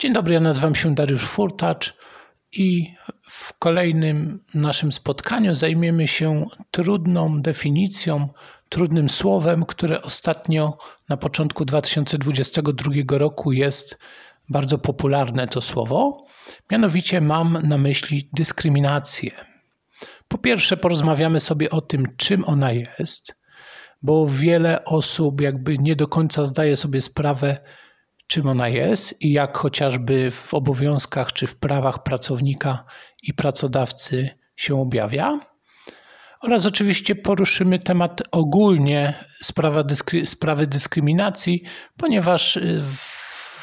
Dzień dobry, ja nazywam się Dariusz Furtacz i w kolejnym naszym spotkaniu zajmiemy się trudną definicją, trudnym słowem, które ostatnio na początku 2022 roku jest bardzo popularne to słowo. Mianowicie mam na myśli dyskryminację. Po pierwsze, porozmawiamy sobie o tym, czym ona jest, bo wiele osób jakby nie do końca zdaje sobie sprawę, czym ona jest i jak chociażby w obowiązkach czy w prawach pracownika i pracodawcy się objawia. Oraz oczywiście poruszymy temat ogólnie sprawa dyskry, sprawy dyskryminacji, ponieważ y,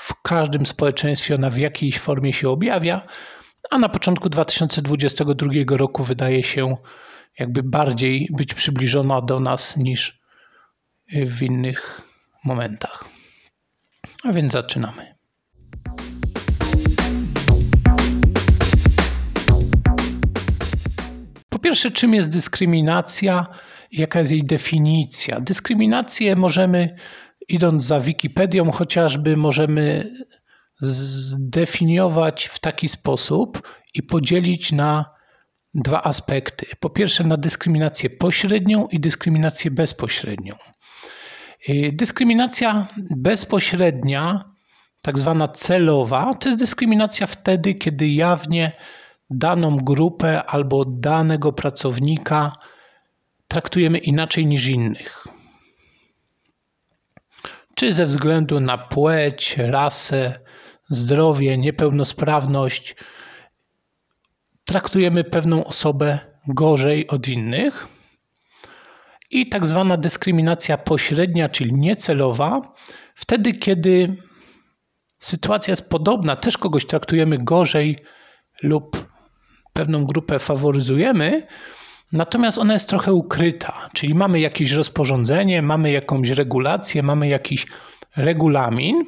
w każdym społeczeństwie ona w jakiejś formie się objawia, a na początku 2022 roku wydaje się jakby bardziej być przybliżona do nas niż w innych momentach. A więc zaczynamy. Po pierwsze, czym jest dyskryminacja? Jaka jest jej definicja? Dyskryminację możemy, idąc za Wikipedią chociażby, możemy zdefiniować w taki sposób i podzielić na dwa aspekty. Po pierwsze, na dyskryminację pośrednią i dyskryminację bezpośrednią. Y, dyskryminacja bezpośrednia, tak zwana celowa, to jest dyskryminacja wtedy, kiedy jawnie daną grupę albo danego pracownika traktujemy inaczej niż innych. Czy ze względu na płeć, rasę, zdrowie, niepełnosprawność traktujemy pewną osobę gorzej od innych i tak zwana dyskryminacja pośrednia, czyli niecelowa, wtedy kiedy sytuacja jest podobna, też kogoś traktujemy gorzej lub pewną grupę faworyzujemy, natomiast ona jest trochę ukryta, czyli mamy jakieś rozporządzenie, mamy jakąś regulację, mamy jakiś regulamin,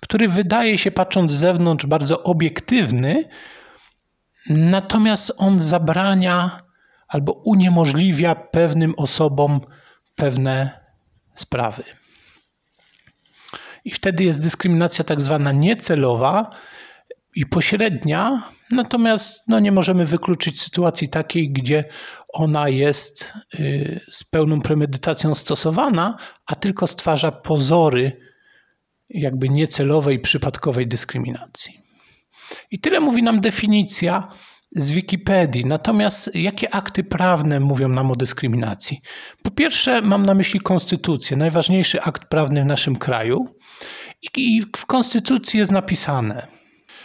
który wydaje się, patrząc z zewnątrz, bardzo obiektywny, natomiast on zabrania albo uniemożliwia pewnym osobom pewne sprawy. I wtedy jest dyskryminacja tak zwana niecelowa i pośrednia, natomiast no, nie możemy wykluczyć sytuacji takiej, gdzie ona jest y, z pełną premedytacją stosowana, a tylko stwarza pozory jakby niecelowej, przypadkowej dyskryminacji. I tyle mówi nam definicja z Wikipedii. Natomiast jakie akty prawne mówią nam o dyskryminacji? Po pierwsze, mam na myśli konstytucję, najważniejszy akt prawny w naszym kraju. I w konstytucji jest napisane: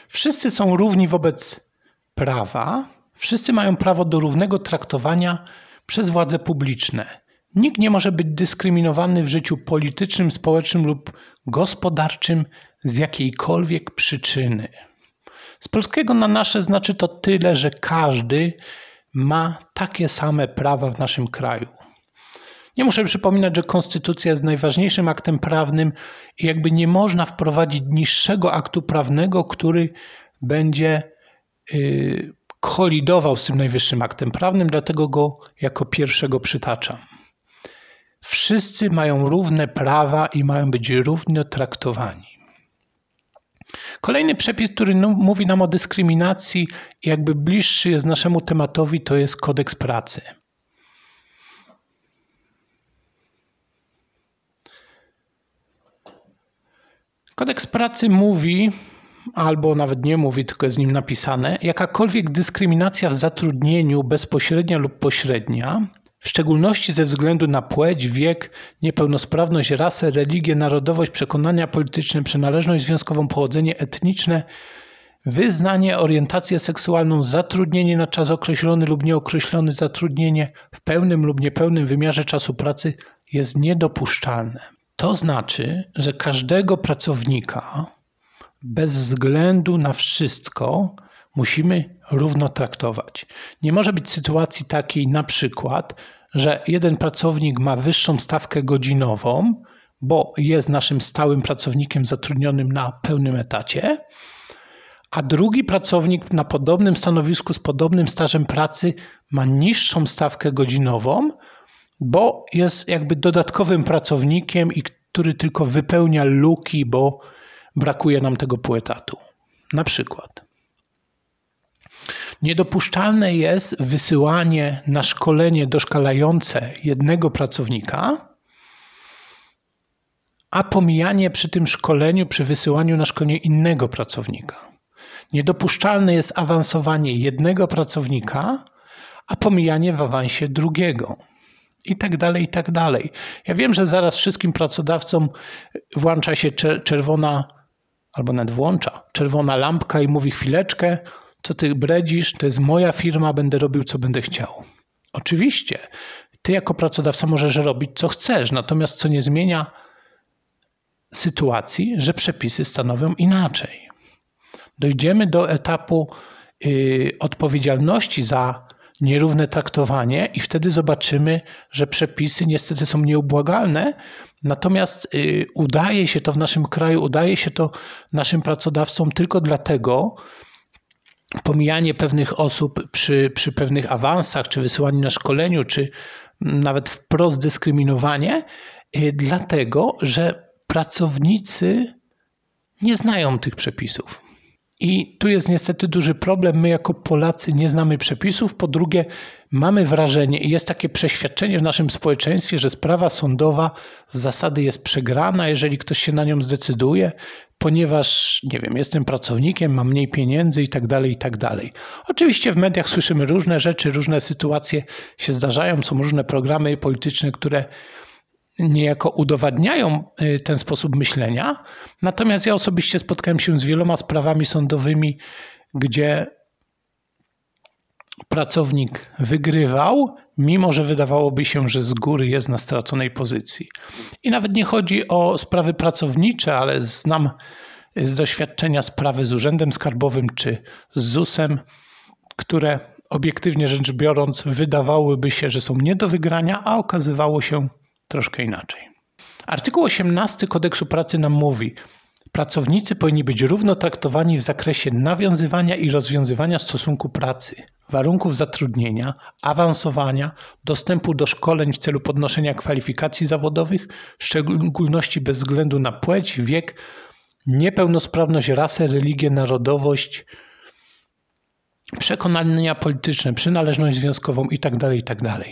Wszyscy są równi wobec prawa, wszyscy mają prawo do równego traktowania przez władze publiczne. Nikt nie może być dyskryminowany w życiu politycznym, społecznym lub gospodarczym z jakiejkolwiek przyczyny. Z polskiego na nasze znaczy to tyle, że każdy ma takie same prawa w naszym kraju. Nie muszę przypominać, że konstytucja jest najważniejszym aktem prawnym i jakby nie można wprowadzić niższego aktu prawnego, który będzie yy, kolidował z tym najwyższym aktem prawnym, dlatego go jako pierwszego przytaczam. Wszyscy mają równe prawa i mają być równo traktowani. Kolejny przepis, który mówi nam o dyskryminacji i jakby bliższy jest naszemu tematowi, to jest kodeks pracy. Kodeks pracy mówi, albo nawet nie mówi, tylko jest w nim napisane, jakakolwiek dyskryminacja w zatrudnieniu bezpośrednia lub pośrednia w szczególności ze względu na płeć, wiek, niepełnosprawność, rasę, religię, narodowość, przekonania polityczne, przynależność związkową, pochodzenie etniczne, wyznanie, orientację seksualną, zatrudnienie na czas określony lub nieokreślony, zatrudnienie w pełnym lub niepełnym wymiarze czasu pracy jest niedopuszczalne. To znaczy, że każdego pracownika bez względu na wszystko musimy równo traktować. Nie może być sytuacji takiej na przykład, że jeden pracownik ma wyższą stawkę godzinową, bo jest naszym stałym pracownikiem zatrudnionym na pełnym etacie, a drugi pracownik na podobnym stanowisku z podobnym stażem pracy ma niższą stawkę godzinową, bo jest jakby dodatkowym pracownikiem i który tylko wypełnia luki, bo brakuje nam tego pół etatu. Na przykład. Niedopuszczalne jest wysyłanie na szkolenie doszkalające jednego pracownika, a pomijanie przy tym szkoleniu, przy wysyłaniu na szkolenie innego pracownika. Niedopuszczalne jest awansowanie jednego pracownika, a pomijanie w awansie drugiego. I tak dalej, i tak dalej. Ja wiem, że zaraz wszystkim pracodawcom włącza się czerwona, albo nawet włącza, czerwona lampka i mówi chwileczkę, co ty bredzisz, to jest moja firma, będę robił, co będę chciał. Oczywiście, ty jako pracodawca możesz robić, co chcesz, natomiast co nie zmienia sytuacji, że przepisy stanowią inaczej. Dojdziemy do etapu yy, odpowiedzialności za nierówne traktowanie i wtedy zobaczymy, że przepisy niestety są nieubłagalne, natomiast yy, udaje się to w naszym kraju, udaje się to naszym pracodawcom tylko dlatego, pomijanie pewnych osób przy, przy pewnych awansach, czy wysyłaniu na szkoleniu, czy nawet wprost dyskryminowanie, yy, dlatego, że pracownicy nie znają tych przepisów. I tu jest niestety duży problem. My, jako Polacy, nie znamy przepisów. Po drugie, mamy wrażenie i jest takie przeświadczenie w naszym społeczeństwie, że sprawa sądowa z zasady jest przegrana, jeżeli ktoś się na nią zdecyduje, ponieważ, nie wiem, jestem pracownikiem, mam mniej pieniędzy i tak dalej, i tak dalej. Oczywiście w mediach słyszymy różne rzeczy, różne sytuacje się zdarzają, są różne programy polityczne, które niejako udowadniają y, ten sposób myślenia. Natomiast ja osobiście spotkałem się z wieloma sprawami sądowymi, gdzie pracownik wygrywał, mimo że wydawałoby się, że z góry jest na straconej pozycji. I nawet nie chodzi o sprawy pracownicze, ale znam z doświadczenia sprawy z Urzędem Skarbowym czy z ZUS-em, które obiektywnie rzecz biorąc wydawałyby się, że są nie do wygrania, a okazywało się troszkę inaczej. Artykuł 18 kodeksu pracy nam mówi, Pracownicy powinni być równo traktowani w zakresie nawiązywania i rozwiązywania stosunku pracy, warunków zatrudnienia, awansowania, dostępu do szkoleń w celu podnoszenia kwalifikacji zawodowych, w szczególności bez względu na płeć, wiek, niepełnosprawność, rasę, religię, narodowość, przekonania polityczne, przynależność związkową itd. Itd.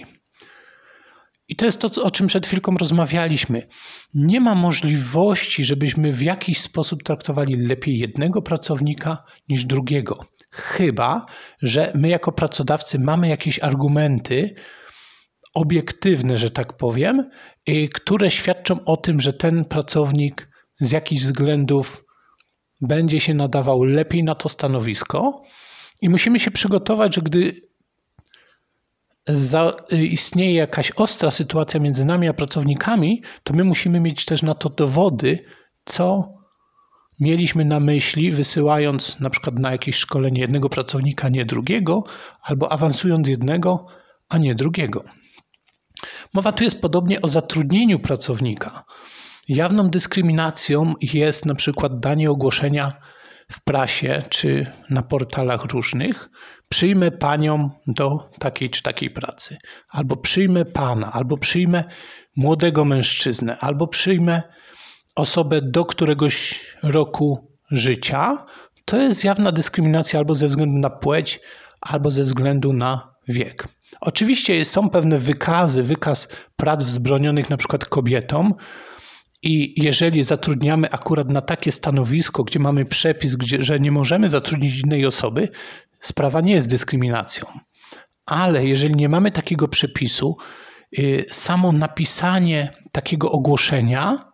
I to jest to, o czym przed chwilką rozmawialiśmy. Nie ma możliwości, żebyśmy w jakiś sposób traktowali lepiej jednego pracownika niż drugiego. Chyba, że my jako pracodawcy mamy jakieś argumenty obiektywne, że tak powiem, które świadczą o tym, że ten pracownik z jakichś względów będzie się nadawał lepiej na to stanowisko. I musimy się przygotować, że gdy za, y, istnieje jakaś ostra sytuacja między nami a pracownikami, to my musimy mieć też na to dowody, co mieliśmy na myśli, wysyłając na przykład na jakieś szkolenie jednego pracownika, nie drugiego, albo awansując jednego, a nie drugiego. Mowa tu jest podobnie o zatrudnieniu pracownika. Jawną dyskryminacją jest na przykład danie ogłoszenia w prasie czy na portalach różnych, przyjmę panią do takiej czy takiej pracy, albo przyjmę pana, albo przyjmę młodego mężczyznę, albo przyjmę osobę do któregoś roku życia, to jest jawna dyskryminacja albo ze względu na płeć, albo ze względu na wiek. Oczywiście są pewne wykazy, wykaz prac wzbronionych na przykład kobietom, i jeżeli zatrudniamy akurat na takie stanowisko, gdzie mamy przepis, gdzie, że nie możemy zatrudnić innej osoby, sprawa nie jest dyskryminacją. Ale jeżeli nie mamy takiego przepisu, y, samo napisanie takiego ogłoszenia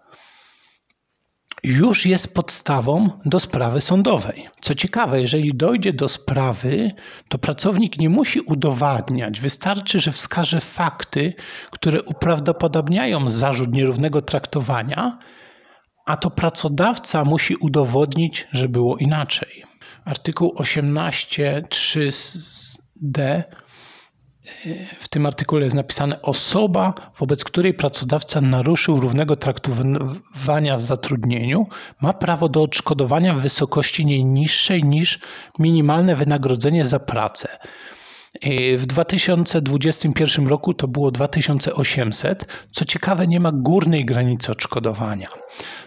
już jest podstawą do sprawy sądowej. Co ciekawe, jeżeli dojdzie do sprawy, to pracownik nie musi udowadniać, wystarczy, że wskaże fakty, które uprawdopodobniają zarzut nierównego traktowania, a to pracodawca musi udowodnić, że było inaczej. Artykuł 18.3d w tym artykule jest napisane osoba, wobec której pracodawca naruszył równego traktowania w zatrudnieniu, ma prawo do odszkodowania w wysokości nie niższej niż minimalne wynagrodzenie za pracę. W 2021 roku to było 2800. Co ciekawe, nie ma górnej granicy odszkodowania.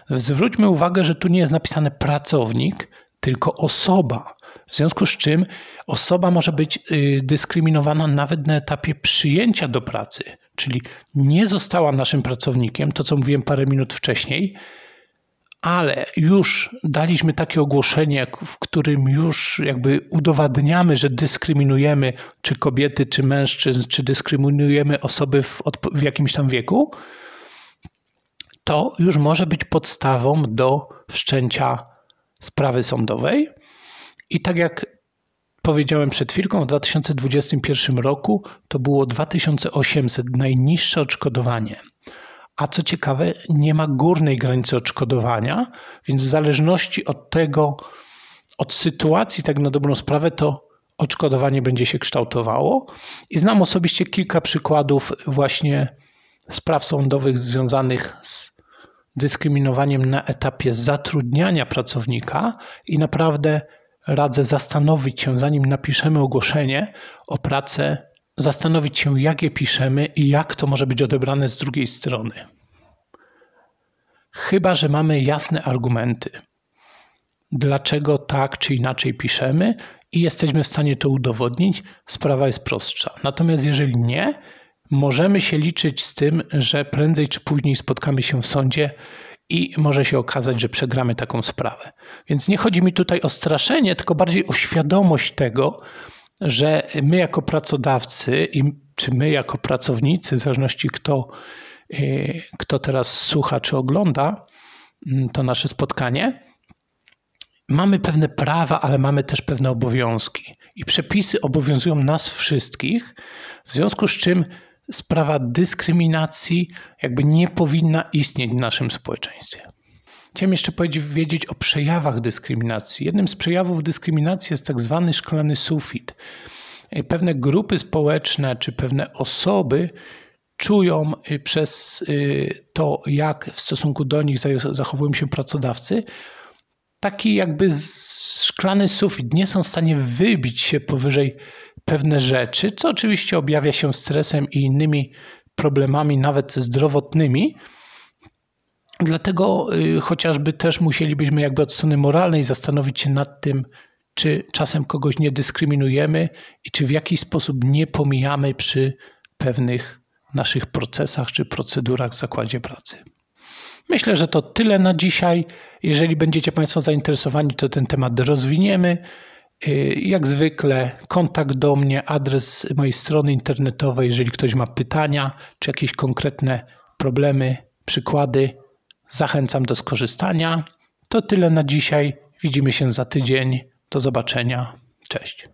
Zwróćmy uwagę, że tu nie jest napisane pracownik, tylko osoba. W związku z czym osoba może być y, dyskryminowana nawet na etapie przyjęcia do pracy, czyli nie została naszym pracownikiem, to co mówiłem parę minut wcześniej, ale już daliśmy takie ogłoszenie, w którym już jakby udowadniamy, że dyskryminujemy czy kobiety, czy mężczyzn, czy dyskryminujemy osoby w, w jakimś tam wieku, to już może być podstawą do wszczęcia sprawy sądowej. I tak jak powiedziałem przed chwilką, w 2021 roku to było 2800 najniższe odszkodowanie. A co ciekawe, nie ma górnej granicy odszkodowania, więc w zależności od tego, od sytuacji, tak na dobrą sprawę, to odszkodowanie będzie się kształtowało. I znam osobiście kilka przykładów właśnie spraw sądowych związanych z dyskryminowaniem na etapie zatrudniania pracownika i naprawdę radzę zastanowić się, zanim napiszemy ogłoszenie o pracę, zastanowić się, jak je piszemy i jak to może być odebrane z drugiej strony. Chyba, że mamy jasne argumenty, dlaczego tak czy inaczej piszemy i jesteśmy w stanie to udowodnić, sprawa jest prostsza. Natomiast jeżeli nie, możemy się liczyć z tym, że prędzej czy później spotkamy się w sądzie i może się okazać, że przegramy taką sprawę. Więc nie chodzi mi tutaj o straszenie, tylko bardziej o świadomość tego, że my jako pracodawcy i czy my jako pracownicy, w zależności kto, y, kto teraz słucha czy ogląda mm, to nasze spotkanie, mamy pewne prawa, ale mamy też pewne obowiązki. I przepisy obowiązują nas wszystkich, w związku z czym sprawa dyskryminacji jakby nie powinna istnieć w naszym społeczeństwie. Chciałem jeszcze powiedzieć o przejawach dyskryminacji. Jednym z przejawów dyskryminacji jest tak zwany szklany sufit. Pewne grupy społeczne czy pewne osoby czują y, przez y, to, jak w stosunku do nich zachowują się pracodawcy, taki jakby szklany sufit. Nie są w stanie wybić się powyżej pewne rzeczy, co oczywiście objawia się stresem i innymi problemami, nawet zdrowotnymi. Dlatego y, chociażby też musielibyśmy jakby od strony moralnej zastanowić się nad tym, czy czasem kogoś nie dyskryminujemy i czy w jakiś sposób nie pomijamy przy pewnych naszych procesach czy procedurach w zakładzie pracy. Myślę, że to tyle na dzisiaj. Jeżeli będziecie Państwo zainteresowani, to ten temat rozwiniemy. Y, jak zwykle kontakt do mnie, adres mojej strony internetowej, jeżeli ktoś ma pytania czy jakieś konkretne problemy, przykłady, zachęcam do skorzystania. To tyle na dzisiaj. Widzimy się za tydzień. Do zobaczenia. Cześć.